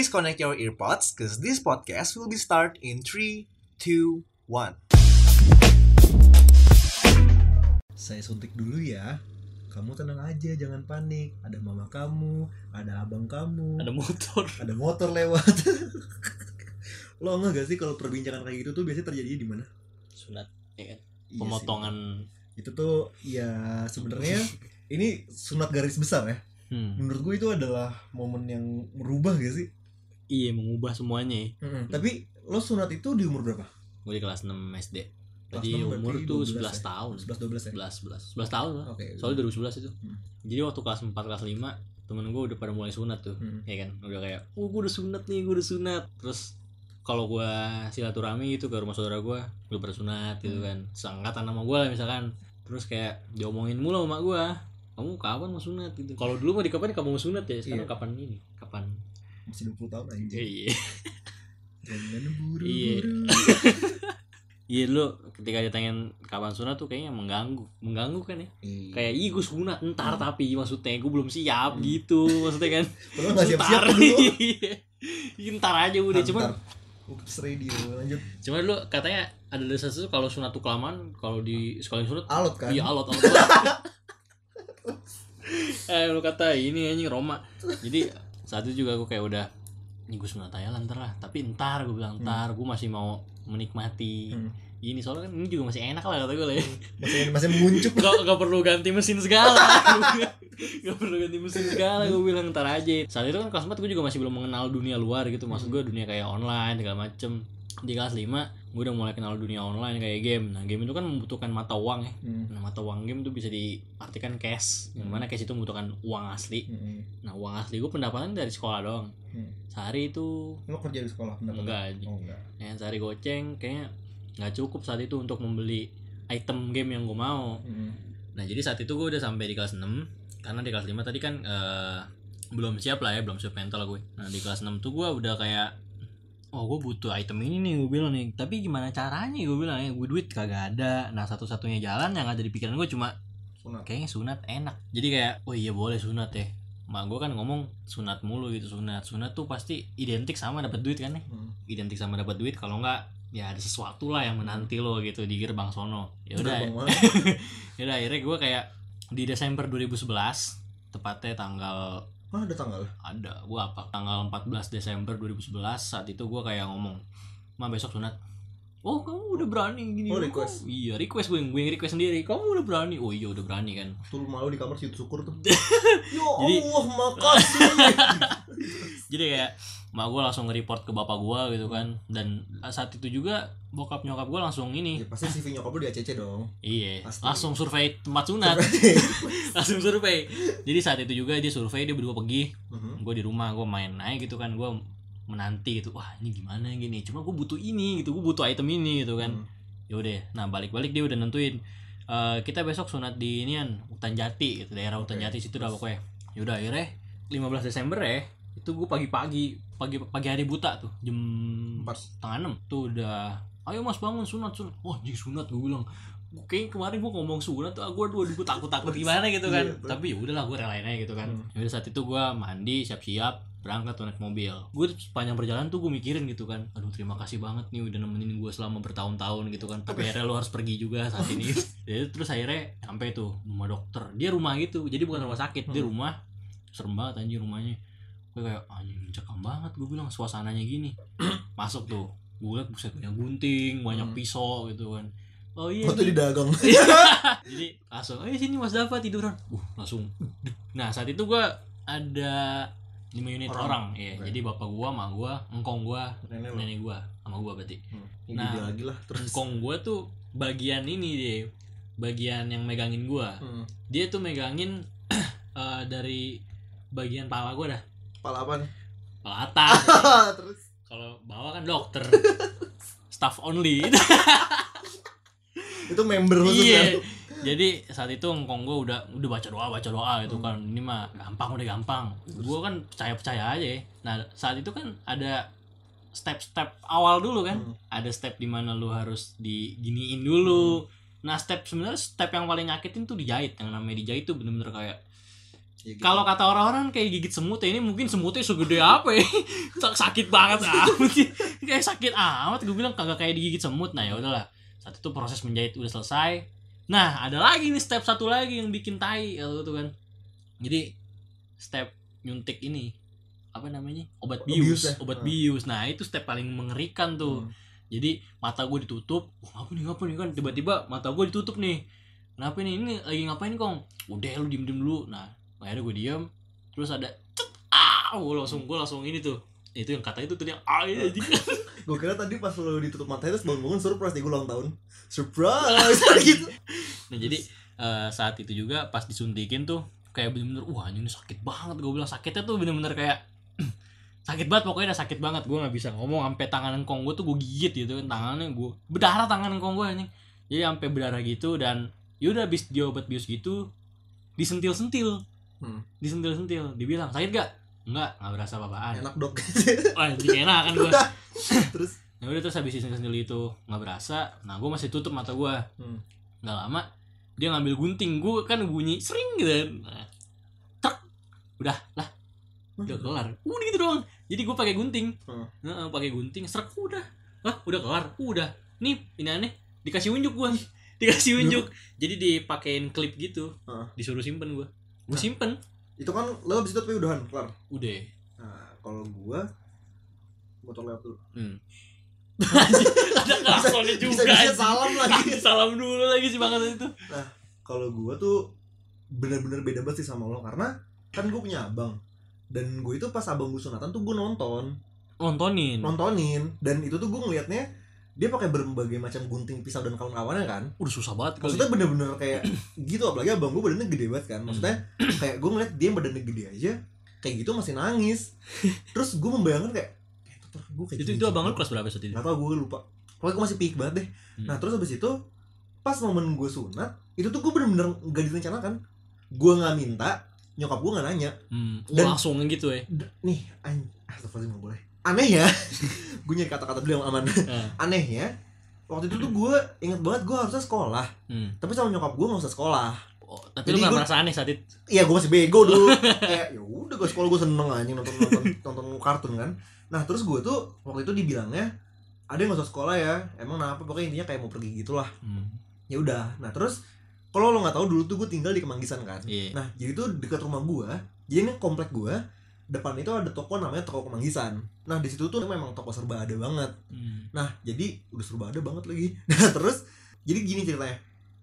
Please connect your earpods because this podcast will be start in 3, 2, 1. Saya suntik dulu ya. Kamu tenang aja, jangan panik. Ada mama kamu, ada abang kamu, ada motor ada motor lewat. Lo enggak gak sih kalau perbincangan kayak gitu tuh biasanya terjadi di mana? sunat ya kan Iya pemotongan itu tuh ya sebenarnya ini sunat garis besar ya. hmm. Menurut gue itu adalah momen yang merubah gak sih? Iya mengubah semuanya ya. Tapi lo sunat itu di umur berapa? gue di kelas 6 SD jadi 6 umur tuh 12 11 ya? tahun 11 12 ya. 11 11 11 tahun lah Oke. soalnya 2011 itu Hmm. jadi waktu kelas 4 kelas 5 temen gue udah pada mulai sunat tuh Hmm. ya kan udah kayak oh gue udah sunat nih gue udah sunat terus kalau gue silaturahmi gitu ke rumah saudara gue gue pada sunat gitu Hmm. kan seangkatan sama gue lah misalkan terus kayak diomongin mulu sama gue kamu kapan mau sunat gitu kalau dulu mah di kapan kamu mau sunat ya sekarang Iya. kapan ini kapan Masih 20 tahun aja. iya Jangan Iya. buru-buru. iya lu ketika ditanyain kapan sunat tuh kayaknya mengganggu mengganggu kan ya Iya. kayak ih gue sunat ntar Hmm. tapi maksudnya gue belum siap Hmm. gitu maksudnya kan Padahal nggak siap-siap Ntar. dulu. Iya. ntar aja udah cuman. Ups radio lanjut cuman dulu katanya ada desa tuh kalau sunat tuh kelamaan kalau di sekali sunat alot kan iya alot alot eh lu kata ini anjing Roma jadi saat itu juga gue kayak udah ini gue sunat aja lah tapi ntar gue bilang ntar gue masih mau menikmati Hmm. ini. Soalnya kan ini juga masih enak lah kata gue lah ya. Masih masih menguncup. Gak, gak perlu ganti mesin segala. Gak perlu ganti mesin segala gue bilang ntar aja. Saat itu kan kelas 4 gue juga masih belum mengenal dunia luar gitu. Maksud gue dunia kayak online segala macem. Di kelas 5 gue udah mulai kenal dunia online kayak game. Nah game itu kan membutuhkan mata uang ya. Hmm. nah mata uang game tuh bisa diartikan cash. Yang mana cash itu membutuhkan uang asli. Hmm. nah uang asli gue pendapatan dari sekolah doang. Hmm. sehari itu lo kerja di sekolah pendapatan? enggak oh enggak. Yang sehari goceng kayaknya nggak cukup saat itu untuk membeli item game yang gue mau. Hmm. Nah jadi saat itu gue udah sampai di kelas 6 Karena di kelas 5 tadi kan eh, Belum siap lah ya Belum siap mental gue Nah di kelas 6 tuh gue udah kayak Oh gue butuh item ini nih gue bilang nih. Tapi gimana caranya gue bilang ya Gue duit kagak ada. Nah satu-satunya jalan yang ada di pikiran gue cuma sunat. Kayaknya sunat enak. Jadi kayak Oh iya boleh sunat ya. Mak gue kan ngomong sunat mulu gitu sunat. Sunat tuh pasti identik sama dapat duit kan nih Hmm. Identik sama dapat duit Kalau enggak ya ada sesuatu lah yang menanti lo gitu di gerbang sono. Ya udah. Mana? Yaudah akhirnya gue kayak di Desember 2011 tepatnya tanggal ah ada tanggal? Ada gue apa? Tanggal 14 Desember 2011 saat itu gue kayak ngomong ma besok sunat oh kamu udah berani gini Oh, Oh, request. kamu- iya request gue gue yang request sendiri. Kamu udah berani? Oh iya udah berani kan? Tuh malu di kamar situ syukur tuh. Ya Jadi- Allah makasih. Jadi kayak mak gue langsung nge-report ke bapak gue gitu kan. Dan saat itu juga bokap nyokap gue langsung ini. Ya, pasti CV nyokap lu di ACC dong. Iya Pasti. langsung survei tempat sunat. Langsung survei. Jadi saat itu juga dia survei dia berdua pergi. Mhm. gue di rumah gue main naik gitu kan. Gue menanti gitu wah ini gimana gini? Cuma gue butuh ini gitu gue butuh item ini gitu kan. Hmm. yaudah nah balik-balik dia udah nentuin eh, kita besok sunat di inian hutan jati gitu daerah hutan Oke, jati situ dah pokoknya. Yaudah akhirnya 15 Desember ya itu gue pagi-pagi pagi pagi hari buta tuh jam Empat. setengah enam tuh udah ayo mas bangun sunat sunat. Wah jadi sunat gue bilang Kayaknya kemarin gue ngomong sunat tuh gue dua gue takut takut gimana gitu kan. Iya, tapi ya udahlah gue relain aja gitu kan. Hmm. Yaudah saat itu gue mandi siap-siap berangkat tuh naik mobil. Gue sepanjang perjalanan tuh gue mikirin gitu kan. Aduh terima kasih banget nih udah nemenin gue selama bertahun-tahun gitu kan. Tapi akhirnya lo harus pergi juga saat ini. Jadi terus akhirnya sampai tuh rumah dokter. Dia rumah gitu jadi bukan rumah sakit dia Hmm. rumah. Serem banget anjing rumahnya. Gue kayak anjing mencekam banget gue bilang suasananya gini. Masuk tuh gue liat buset banyak gunting banyak Hmm. pisau gitu kan oh iya Waktu nih. di dagang jadi langsung ayo sini mas Dava tiduran. Uh langsung. Nah saat itu gua ada lima unit Orang. orang, iya Oke. jadi bapak gua mak gua engkong gua nenek nenek gua sama gua berarti. Ini Nah. dia lagi lah terus. engkong gua tuh bagian ini deh bagian yang megangin gua. Hmm. dia tuh megangin eh, dari bagian pala gua dah. Pala apa nih? pala atas. Terus? Kalau bawah kan dokter. Staff only itu member khusus iya kan? jadi saat itu engkong gue udah udah baca doa baca doa gitu Hmm. kan ini mah gampang udah gampang gue kan percaya percaya aja ya. nah saat itu kan ada step-step awal dulu kan Hmm. ada step di mana lu harus diginiin dulu nah step sebenarnya step yang paling nyakitin tuh dijahit yang namanya dijahit tuh bener-bener kayak Ya gitu. Kalau kata orang-orang kayak gigit semut ya ini mungkin semutnya segede apa ya? Sak- sakit banget amat sih. Kayak sakit amat gue bilang kagak kayak digigit semut. Nah, ya udahlah. Saat itu proses menjahit udah selesai. Nah, ada lagi nih step satu lagi yang bikin tai kalau itu kan. Jadi step nyuntik ini apa namanya? Obat Bius bius, ya? obat Hmm. bius. Nah, itu step paling mengerikan tuh. Hmm. Jadi mata gue ditutup, wah apa nih ngapa nih kan tiba-tiba mata gue ditutup nih. Kenapa nih ini lagi ngapain kong? Udah lu diem diem dulu. Nah akhirnya gue diem, terus ada cet, ah, gue langsung gue langsung ini tuh. Itu yang kata itu tuh yang ah ini. gue kira tadi pas lo ditutup mata terus bangun-bangun surprise di gue ulang tahun. Surprise! Gitu. Nah jadi eh, saat itu juga pas disuntikin tuh kayak bener-bener wah anjing ini sakit banget. Gue bilang sakitnya tuh bener-bener kayak sakit banget pokoknya udah sakit banget. Gue nggak bisa ngomong sampai tangan engkong gue tuh gue gigit gitu kan tangannya gue berdarah tangan engkong gue anjing. Jadi sampai berdarah gitu dan yaudah habis dia obat bius gitu disentil-sentil. Hmm. disentil-sentil dibilang sakit gak enggak nggak berasa apa-apaan. Enak dok. Wah enak kan gue terus? Ya udah terus habis disentil itu nggak berasa. Nah gue masih tutup mata gue Hmm. nggak lama dia ngambil gunting. Gue kan bunyi sering gitu kan. Nah, tek udah lah. Udah kelar. Udah gitu doang. Jadi gue pakai gunting. Hmm. Heeh, pakai gunting. Serak udah. Ah udah kelar. Udah. Nih ini aneh. Dikasih unjuk gue dikasih unjuk. Jadi dipakein klip gitu. Heeh. disuruh simpen gue gue Nah. simpen. itu kan lo abis itu tapi udahan kelar? Udah. Nah kalau gua motor lewat dulu. Hmm. ada klaksonnya juga bisa, bisa salam lagi. Salam dulu lagi sih banget itu. Kalau gua tuh bener-bener beda banget sih sama lo karena kan gue punya abang. Dan gue itu pas abang gue sunatan tuh gue nonton. Nontonin? Nontonin. Dan itu tuh gue ngelihatnya dia pakai berbagai macam gunting pisau dan kawan-kawannya kan. Udah susah banget kali. Maksudnya bener-bener kayak gitu apalagi abang gue badannya gede banget kan. Maksudnya kayak gue ngeliat dia badannya gede aja kayak gitu masih nangis. Terus gue membayangkan kayak gue kayak itu gini itu abang lu kelas berapa saat itu nggak tau gue lupa. Pokoknya gue masih peak banget deh. Hmm. nah terus habis itu pas momen gue sunat itu tuh gue bener-bener gak direncanakan. Gue nggak minta nyokap gue nggak nanya. Hmm, Dan- langsung gitu ya. Nih an astagfirullah nggak boleh. Aneh ya. Gue nyari kata-kata dulu yang aman. Eh, anehnya waktu itu tuh gue inget banget gue harusnya sekolah. Hmm. tapi sama nyokap gue nggak usah sekolah. Oh, tapi Jadi lu gak merasa aneh saat itu? Iya gue masih bego dulu. Kayak ya udah gue sekolah gue seneng anjing nonton nonton nonton kartun kan nah terus gue tuh waktu itu dibilangnya ada yang usah sekolah ya emang kenapa pokoknya intinya kayak mau pergi gitulah Hmm. ya udah nah terus kalau lo nggak tahu dulu tuh gue tinggal di Kemanggisan kan Iya. nah jadi tuh dekat rumah gue jadi ini komplek gue depan itu ada toko namanya toko Kemanggisan nah di situ tuh memang toko serba ada banget Hmm. Nah, jadi udah serba ada banget lagi. Nah, terus jadi gini ceritanya.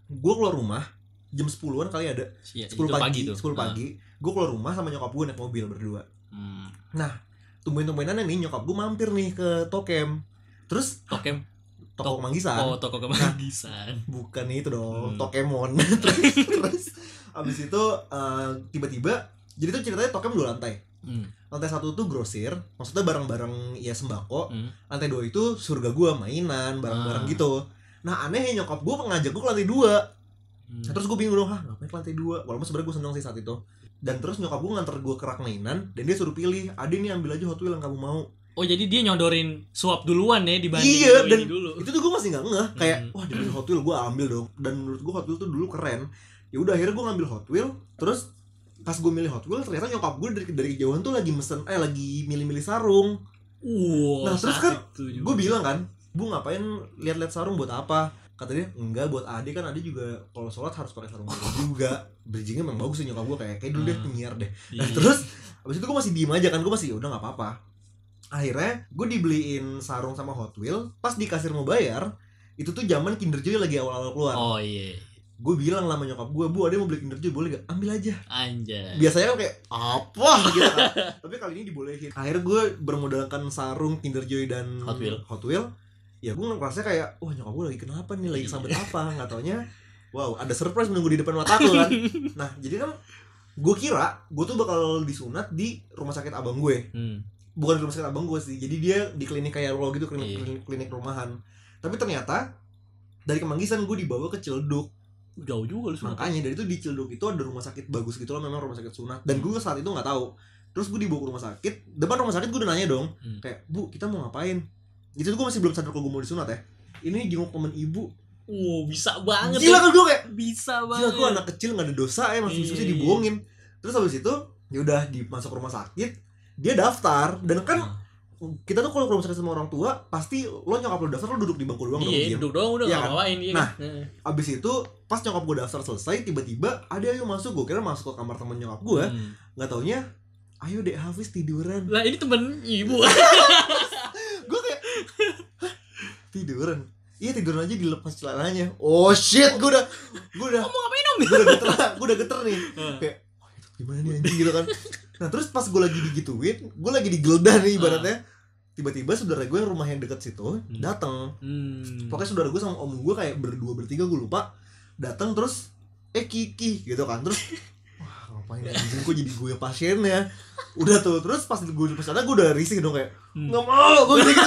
Gue keluar rumah jam 10-an kali ada. 10 itu pagi, tuh. 10 pagi. Gue keluar rumah sama nyokap gue naik mobil berdua. Hmm. Tumben-tumbenannya nih nyokap gue mampir nih ke Tokem. Terus Tokem. toko Tok- Kemanggisan. Oh, toko kemanggisan. Bukan itu dong, Hmm. Tokemon. terus, terus abis itu eh, tiba-tiba jadi tuh ceritanya Tokem dua lantai. Hmm. Lantai satu tuh grosir, maksudnya barang-barang ya sembako. Hmm. Lantai dua itu surga gue mainan, barang-barang Ah. gitu. Nah anehnya nyokap gue ngajak gue ke lantai dua Hmm. Nah, terus gue bingung dong, ah ngapain ke lantai dua? Walaupun sebenarnya gue seneng sih saat itu. Dan terus nyokap gue nganter gue ke rak mainan dan dia suruh pilih, ada nih ambil aja Hot Wheels yang kamu mau. Oh, jadi dia nyodorin suap duluan ya dibanding Iya, dan dulu. Itu tuh gue masih nggak ngeh, kayak Hmm. wah dia Hot Wheels gue ambil dong. Dan menurut gue Hot Wheels tuh dulu keren. Ya udah akhirnya gue ngambil Hot Wheels, terus pas gue milih Hot Wheels ternyata nyokap gue dari dari kejauhan tuh lagi mesen eh lagi milih-milih sarung. Wow, Nah, terus kan. Gue bilang kan, bu ngapain lihat-lihat sarung buat apa? Kata dia, enggak buat Ade kan Ade juga kalau sholat harus pakai sarung juga. Bridgingnya memang bagus sih nyokap gue kayak kayak dulu deh Hmm. penyiar deh. Iya. Nah terus abis itu gue masih diem aja kan gue masih udah nggak apa-apa. Akhirnya gue dibeliin sarung sama Hot Wheels. Pas di kasir mau bayar, itu tuh zaman Kinder Joy lagi awal-awal keluar. Oh iya. Gue bilang lah sama nyokap gue, bu ada mau beli Kinder Joy boleh gak? Ambil aja. Anjay. Biasanya kan kayak apa gitu kan. Tapi kali ini dibolehin. Akhirnya gue bermodalkan sarung Kinder Joy dan Hot Wheel. Hot Wheel. Ya gue ngerasa kayak, wah nyokap gue lagi kenapa nih, lagi sambet apa? Nggak taunya, wow ada surprise menunggu di depan mataku kan. Nah jadi kan gue kira gue tuh bakal disunat di rumah sakit abang gue Hmm. bukan di rumah sakit abang gue sih jadi dia di klinik kayak lo gitu klinik, Iya. klinik, klinik rumahan tapi ternyata dari kemanggisan gue dibawa ke Cilduk Jauh juga lu sunat. makanya dari itu di Cilduk itu ada rumah sakit bagus gitu loh memang rumah sakit sunat dan gue saat itu nggak tahu terus gue dibawa ke rumah sakit depan rumah sakit gue udah nanya dong Hmm. kayak bu kita mau ngapain itu tuh gue masih belum sadar kalau gue mau disunat ya ini jenguk temen ibu Wow, bisa banget. gila ya. kan gue kayak Bisa gila banget. gue anak kecil nggak ada dosa ya masih Iya. susah dibohongin terus habis itu ya udah di masuk rumah sakit dia daftar dan kan kita tuh kalau ke rumah sakit sama orang tua pasti lo nyokap lo daftar lo duduk di bangku doang iya duduk doang udah Iya nggak kan? ngapain iya Nah, kan? Heeh. abis itu pas nyokap gue daftar selesai tiba-tiba ada ayo masuk gue kira masuk ke kamar temen nyokap gue Hmm. nggak taunya ayo dek Hafiz tiduran lah ini temen ibu gue kayak "Hah? Tiduran. Iya tiduran aja dilepas celananya. Oh shit gue udah gue udah. Mau ngapain om? Gue udah geter gue udah geter nih. Kayak "Wah, itu gimana nih anjing? Gitu kan. Nah terus pas gue lagi digituin gue lagi digeledah nih ibaratnya. Tiba-tiba saudara gue yang rumah yang deket situ datang Hmm. pokoknya saudara gue sama om gue kayak berdua bertiga gue lupa datang terus eh kiki gitu kan. Terus wah ngapain anjing? Kok jadi gue pasiennya udah tuh terus pas gue di sana gue udah risih dong kayak Hmm. nggak mau gue gitu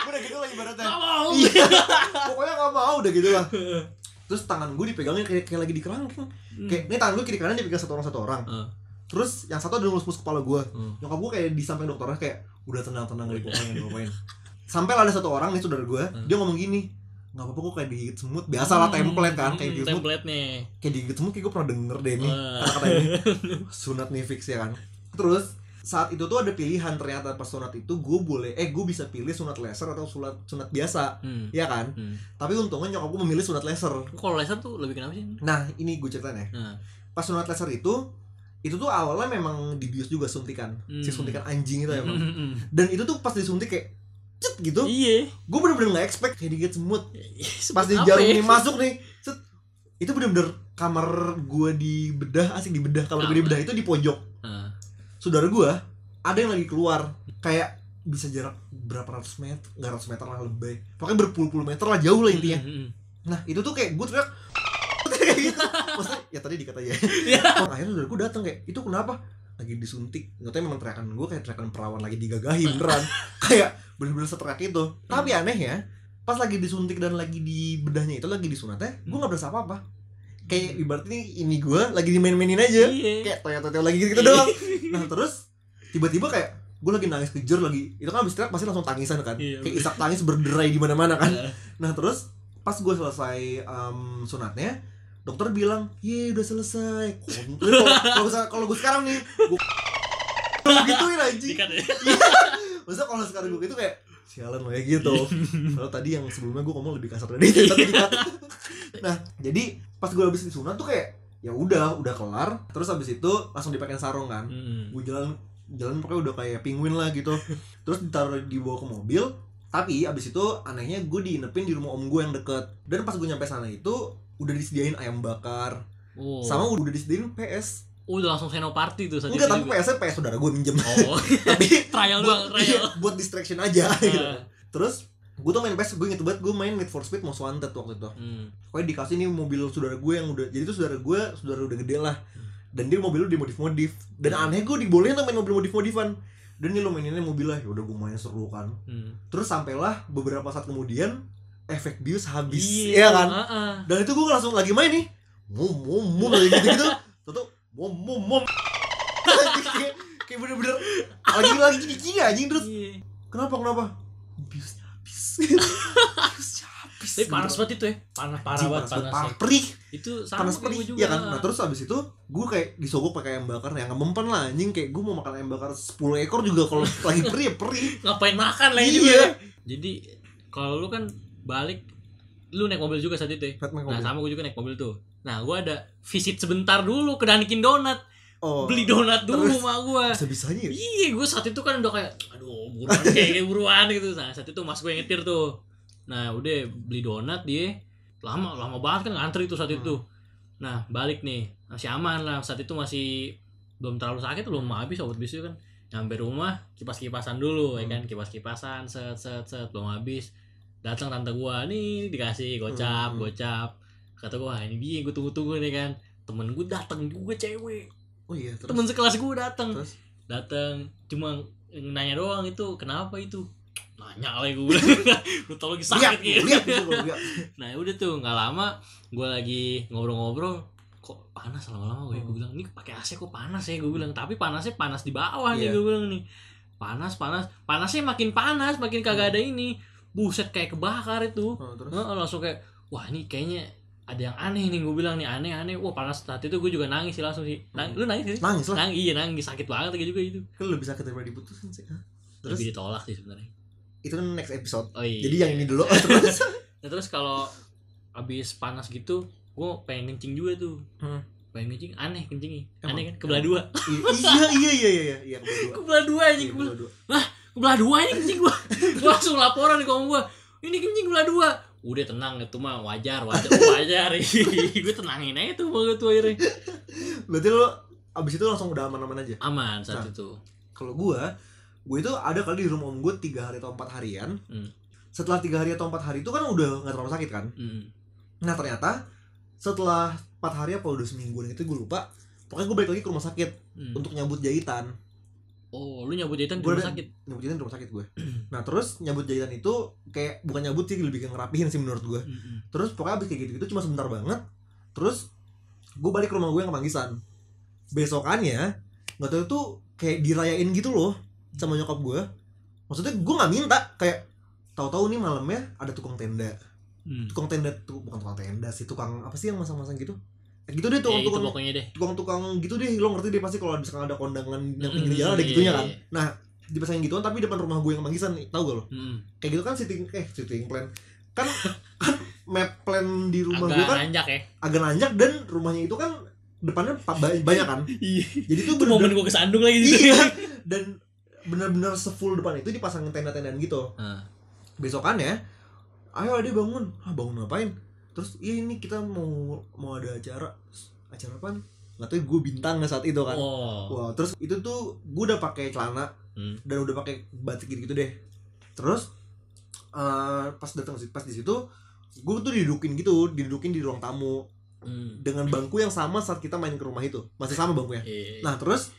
gue udah gitu lah ibaratnya. Nggak mau. iya. Pokoknya nggak mau udah gitu lah. Terus tangan gue dipegangin kayak, kayak lagi dikerangkeng Hmm. kayak ini tangan gue kiri kanan dipegang satu orang satu orang. Heeh. terus yang satu ada ngelus kepala gue. Hmm. nyokap gue kayak di samping dokternya kayak udah tenang tenang gak dipopain gak dipopain sampai lah ada satu orang nih saudara gue. Hmm. dia ngomong gini nggak apa-apa kok kayak digigit semut. Biasa lah template kan kayak digigit semut. Template nih. Kayak digigit semut kayak gue pernah denger deh nih kata-kata ini. Sunat nih fix ya kan. Terus saat itu tuh ada pilihan ternyata pas sunat itu gue boleh eh gue bisa pilih sunat laser atau sunat sunat biasa Hmm. ya kan Hmm. tapi untungnya nyokap gue memilih sunat laser Kalau laser tuh lebih kenapa sih? nah ini gue ceritain ya Nah. pas sunat laser itu itu tuh awalnya memang dibius juga suntikan si Hmm. suntikan anjing itu emang Hmm. dan itu tuh pas disuntik kayak cet gitu Iya. gue bener-bener gak expect kayak digigit semut pas di jarum ya? ini masuk nih set itu bener-bener kamar gue di bedah asik di bedah kamar gue di bedah itu di pojok. Saudara gue ada yang lagi keluar. Kayak bisa jarak berapa ratus meter nggak ratus meter lah lebih. Pokoknya berpuluh-puluh meter lah jauh lah intinya. Hmm. nah itu tuh kayak gue teriak kayak gitu. Maksudnya ya tadi dikata ya. Iya. akhirnya saudara gue datang kayak itu kenapa? Lagi disuntik. Nggak tahu memang teriakan gue kayak teriakan perawan lagi digagahin beneran. Kayak bener-bener seteriak itu. Tapi aneh ya pas lagi disuntik dan lagi di bedahnya itu lagi disunatnya gue nggak berasa apa-apa kayak ibaratnya ini gue lagi dimain-mainin aja. Iya. kayak toyo-toyo lagi gitu, doang. Nah terus tiba-tiba kayak gue lagi nangis kejer lagi. Itu kan abis teriak pasti langsung tangisan kan. Iya, kayak isak tangis berderai di mana-mana kan. Iya. nah terus pas gue selesai em, sunatnya dokter bilang ye udah selesai. Kalau kalau gue sekarang nih gue gituin Dikat ya. Maksudnya kalau sekarang gue gitu kayak sialan lo ya gitu. Kalau tadi yang sebelumnya gue ngomong lebih kasar dari itu. Nah, jadi pas gue habis disunat tuh kayak ya udah, udah kelar. Terus habis itu langsung dipakein sarung kan. Hmm. Gue jalan jalan pokoknya udah kayak penguin lah gitu. Terus ditaruh dibawa ke mobil. Tapi abis itu anehnya gue diinepin di rumah om gue yang deket Dan pas gue nyampe sana itu Udah disediain ayam bakar Oh. Sama udah disediain PS udah langsung seno party tuh saat Enggak tapi. PS PS saudara gue minjem Oh. Tapi trial buat, doang, iya, trial. buat distraction aja gitu. Ah. Terus gue tuh main PS, gue inget banget gue main Need for Speed Most Wanted waktu itu. Hmm. Pokoknya dikasih nih mobil saudara gue yang udah, jadi tuh saudara gue saudara udah gede lah. Dan dia mobil lu dimodif-modif. Dan Hmm. aneh gue dibolehin tuh main mobil modif-modifan. Dan ini lo maininnya mobil lah, ya udah gue main seru kan. Hmm. Terus sampailah beberapa saat kemudian efek bius habis, Iya ya kan? ah, ah. Dan itu gue langsung lagi main nih, mum mum mum lagi gitu gitu. Tuh mum mum mum. kayak bener-bener lagi lagi gini anjing terus Iya. Kenapa kenapa? Biusnya habis. Biusnya habis. Tapi panas banget itu ya. Panas parah Anjing, banget panas panas. parah perih. Itu sama Panas perih. juga. Iya kan? Nah, terus abis itu gue kayak disogok pakai ayam bakar yang mempan lah anjing kayak gue mau makan ayam bakar 10 ekor juga kalau lagi perih ya perih. ngapain makan lagi Iya. juga. Jadi kalau lu kan balik lu naik mobil juga saat itu ya. Nah, sama gue juga naik mobil tuh. Nah, gue ada visit sebentar dulu ke Danikin Donat. Oh. Beli donat dulu Terus? sama gue. Bisa-bisanya ya? Iya, gue saat itu kan udah kayak, aduh, buruan kayak, buruan gitu. Nah, saat itu mas gue yang nyetir tuh. Nah, udah beli donat dia. Lama, lama banget kan ngantri tuh saat Hmm. itu. Nah, balik nih. Masih aman lah. Saat itu masih belum terlalu sakit, belum habis obat bisu kan. Nyampe rumah, kipas-kipasan dulu ya Hmm. kan. Kipas-kipasan, set, set, set, belum habis. Datang tante gua nih dikasih gocap, Hmm. gocap. Kata gua, "Ah, ini dia gue tunggu-tunggu nih kan. Temen gue datang juga cewek. Oh iya, terus. temen sekelas gue datang datang cuma nanya doang itu kenapa itu? Nanya lagi gue lu tau lagi sakit gitu. nah udah tuh nggak lama gue lagi ngobrol-ngobrol kok panas lama-lama? Gue Hmm. gue bilang ini pakai AC kok panas ya? Gue bilang tapi panasnya panas di bawah nih Iya. gue bilang nih. Panas panas. Panasnya makin panas makin kagak ada ini. Buset kayak kebakar itu. Oh, terus. Heeh, langsung kayak wah ini kayaknya ada yang aneh nih gue bilang nih aneh aneh. Wah panas. Saat itu gue juga nangis sih langsung sih. Nang, lu nangis sih? Nangis lah. Nangis iya nangis. Sakit banget kayak juga itu. Kan lebih sakit daripada diputusin sih Hah? terus? Lebih ditolak sih sebenarnya. Itu kan next episode. Oh iya. Jadi yang ini dulu. Terus? Nah, terus kalau abis panas gitu gue pengen kencing juga tuh. Hmm. pengen kencing? Aneh kencingnya. Aneh kan? Kebelah dua. Iya iya iya iya iya iya. Kedua kebelah dua. Iya, anjing kebelah kedua kebelah dua ini kencing gua. Gua langsung laporan ke om gua. Ini kencing kebelah dua udah tenang itu mah wajar wajar wajar gue tenangin aja tuh banget tuh akhirnya berarti lo abis itu langsung udah aman-aman aja aman saat Nah. itu kalau gua gue itu ada kali di rumah om gue tiga hari atau empat harian Hmm. setelah tiga hari atau empat hari itu kan udah nggak terlalu sakit kan Mm. nah ternyata setelah empat hari apa udah semingguan itu gue lupa pokoknya gue balik lagi ke rumah sakit Mm. untuk nyabut jahitan oh lu nyabut jahitan di rumah sakit? nyabut jahitan di rumah sakit gue nah terus nyabut jahitan itu kayak bukan nyabut sih lebih kayak ngerapihin sih menurut gue terus pokoknya abis kayak gitu gitu cuma sebentar banget terus gue balik ke rumah gue yang Manggisan besokannya nggak tahu tuh kayak dirayain gitu loh sama nyokap gue maksudnya gue nggak minta kayak tahu-tahu nih malamnya ada tukang tenda. Mm. tukang tenda tuh bukan tukang tenda sih tukang apa sih yang masang-masang gitu gitu deh Ya, itu tukang-tukang pokoknya deh. tukang-tukang gitu deh lo ngerti deh pasti kalau misalkan ada kondangan yang pinggir Mm, jalan ada iya, gitunya kan. iya. nah dipasangin gituan tapi depan rumah gue yang Manggisan nih tahu gak lo? Mm. kayak gitu kan sitting eh sitting plan. Kan kan map plan di rumah gue agak kan nanjak ya. agak nanjak dan rumahnya itu kan depannya pa- ba- banyak kan. Iya. Jadi tuh itu momen bener gua kesandung lagi gitu iya. Dan benar-benar sefull depan itu dipasangin tenda-tendaan gitu. Ah. besokannya ayo ade bangun. Ah bangun ngapain terus iya ini kita mau mau ada acara acara apa nggak tahu gue bintangnya saat itu kan oh Wah, terus itu tuh gue udah pakai celana Hmm. dan udah pakai batik gitu, gitu deh. Terus eh, pas datang pas di situ gue tuh didudukin gitu, didudukin di ruang tamu Mm. dengan bangku yang sama saat kita main ke rumah itu. Masih sama bangkunya. Iya. Nah, terus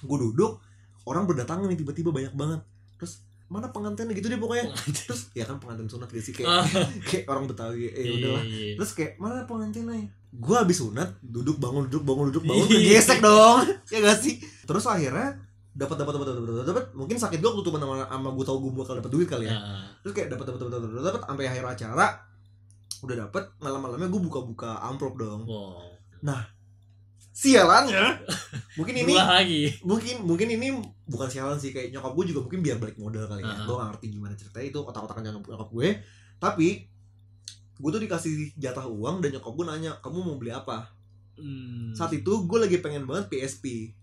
gue duduk, orang berdatangan nih tiba-tiba banyak banget. Terus mana pengantinnya gitu deh pokoknya. Terus ya kan pengantin sunat gitu sih kayak Ah. kayak orang Betawi. Eh Iya, udahlah. iya. Terus kayak mana pengantinnya? Gue habis sunat, duduk bangun duduk bangun duduk bangun Iya. kegesek dong. ya gak sih? Terus akhirnya dapat dapat dapat dapat dapat dapat mungkin sakit gue ketutupan sama sama gue tau gue bakal dapat duit kali ya. Ah. Terus kayak dapat dapat dapat dapat dapat sampai akhir acara udah dapat malam-malamnya gue buka-buka amplop dong. Wow. Sialannya. Mungkin ini lagi. mungkin mungkin ini bukan sialan sih kayak nyokap gue juga mungkin biar balik modal kali ya. Uh-huh. Gue gak ngerti gimana ceritanya itu otak-otakan nyokap, nyokap gue. Tapi gue tuh dikasih jatah uang dan nyokap gue nanya kamu mau beli apa Hmm. saat itu gue lagi pengen banget PSP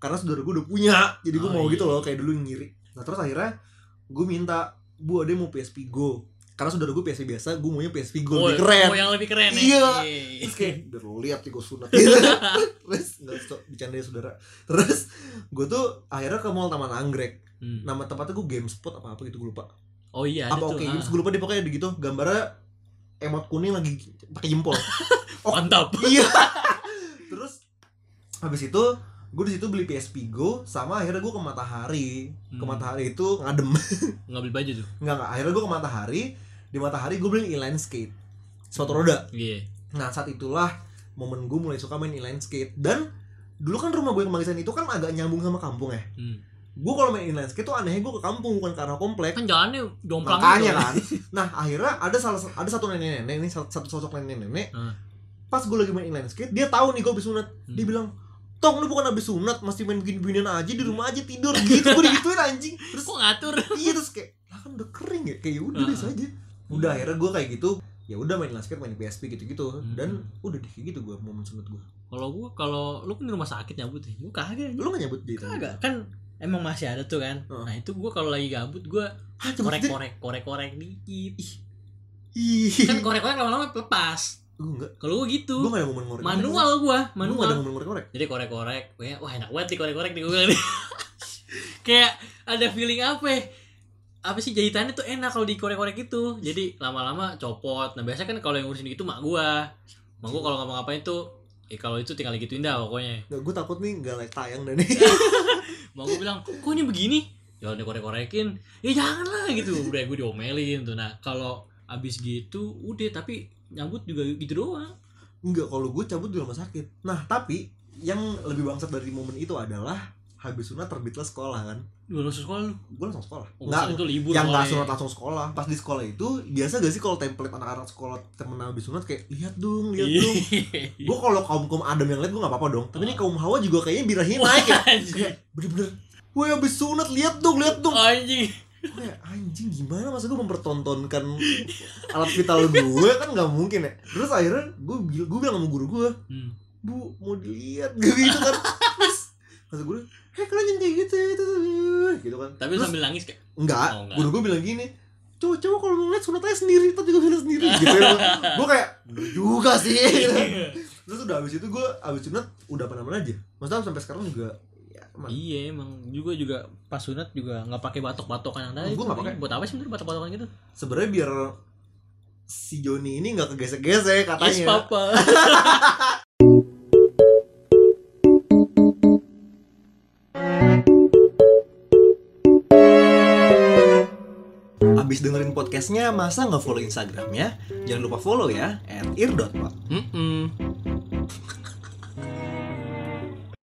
karena saudara gue udah punya jadi gue Oh, mau iya. gitu loh kayak dulu ngiri nah terus akhirnya gue minta bu ada mau PSP Go karena saudara gue PSP biasa gue maunya PSP Go Oh, lebih keren Oh, yang lebih keren ya. Iya. terus kayak biar lo lihat nih gue sunat gitu terus nggak so, bercanda ya saudara terus gue tuh akhirnya ke mall Taman Anggrek Hmm. nama tempatnya gue GameSpot apa apa gitu gue lupa Oh iya apa oke ah. games gue lupa deh pokoknya gitu gambarnya emot kuning lagi pakai jempol Oh. Mantap. iya terus habis itu gue di situ beli PSP Go sama akhirnya gue ke Matahari ke Hmm. Matahari itu ngadem Nggak beli baju tuh. nggak nggak akhirnya gue ke Matahari di Matahari gue beli inline skate sepatu roda Iya. nah saat itulah momen gue mulai suka main inline skate dan dulu kan rumah gue yang Kemanggisan itu kan agak nyambung sama kampung ya Hmm. gue kalau main inline skate tuh anehnya gue ke kampung bukan karena komplek Kan jalannya jomplang makanya gitu. kan nah akhirnya ada salah ada satu nenek nenek ini satu sosok nenek nenek Hmm. pas gue lagi main inline skate dia tahu nih gue habis sunat dia Hmm. bilang tong lu bukan habis sunat masih main begini beginian aja di rumah aja tidur gitu gue digituin anjing terus Kok ngatur? iya terus kayak lah kan udah kering ya kayak udah Ah. biasa aja udah akhirnya gue kayak gitu ya udah main skate main PSP gitu gitu Hmm. dan udah deh kayak gitu gue momen sunat gue Kalau gua kalau lu kan di rumah sakit nyabut ya. Gua kagak. lu gak nyabut di Kagak. Kan emang masih ada tuh kan. Oh. Nah, itu gua kalau lagi gabut gua Hah, cabut sendiri? korek-korek korek-korek dikit. Ih, Kan korek-korek lama-lama lepas. gue enggak Kalau gua gitu. gue gak ada momen ngorek Manual gua, gue gak ada manual. momen ngorek ngorek Jadi korek-korek, wah wah, enak banget nih korek-korek di Google nih. Kayak ada feeling apa ya? Apa sih jahitannya tuh enak kalau dikorek-korek gitu. Jadi lama-lama copot. Nah, biasanya kan kalau yang ngurusin gitu mak gua. Mak gua kalau ngapa-ngapain tuh eh kalau itu tinggal gituin dah pokoknya. Nggak, gue takut nih gak like tayang dan nih Mak gua bilang, "Kok ini begini?" Ya udah korek-korekin. Ya jangan lah gitu. Udah gue diomelin tuh. Nah, kalau abis gitu udah tapi nyambut juga gitu doang. Enggak, kalau gue cabut di rumah sakit. Nah, tapi yang lebih bangsat dari momen itu adalah habis sunat terbitlah sekolah kan? Lu langsung sekolah lu. gue langsung sekolah. Oh, nggak itu libur. yang nggak sunat langsung sekolah. Pas di sekolah itu biasa gak sih kalau template anak-anak sekolah temen habis sunat kayak lihat dong lihat Iya. dong. Gue kalau kaum kaum adam yang lihat gue nggak apa-apa dong. Tapi ini kaum hawa juga kayaknya birahi naik ya. kayak bener-bener Woi habis sunat lihat dong lihat dong. Anjing. Gua kayak anjing gimana masa gue mempertontonkan alat vital gue kan nggak mungkin ya. Terus akhirnya gue gue bilang sama guru gue Hmm. bu mau dilihat. Gitu kan. Terus kata gue kayak kalian kayak gitu gitu gitu kan Tapi terus, sambil nangis kayak enggak, Oh, enggak. guru gue bilang gini coba-coba kalau mau ngeliat sunat aja sendiri kita juga bisa sendiri gitu ya gue kayak juga sih gitu. terus udah abis itu gue abis sunat udah apa aja maksudnya sampai sekarang juga ya emang Iya emang juga juga pas sunat juga nggak pakai batok-batokan yang tadi. Gua tuh. nggak pakai. Buat apa sih batok-batokan gitu? sebenarnya biar si Joni ini nggak kegesek-gesek katanya Yes papa. Abis dengerin podcastnya, masa nggak follow Instagramnya? Jangan lupa follow ya, at ear.pod. Mm-mm.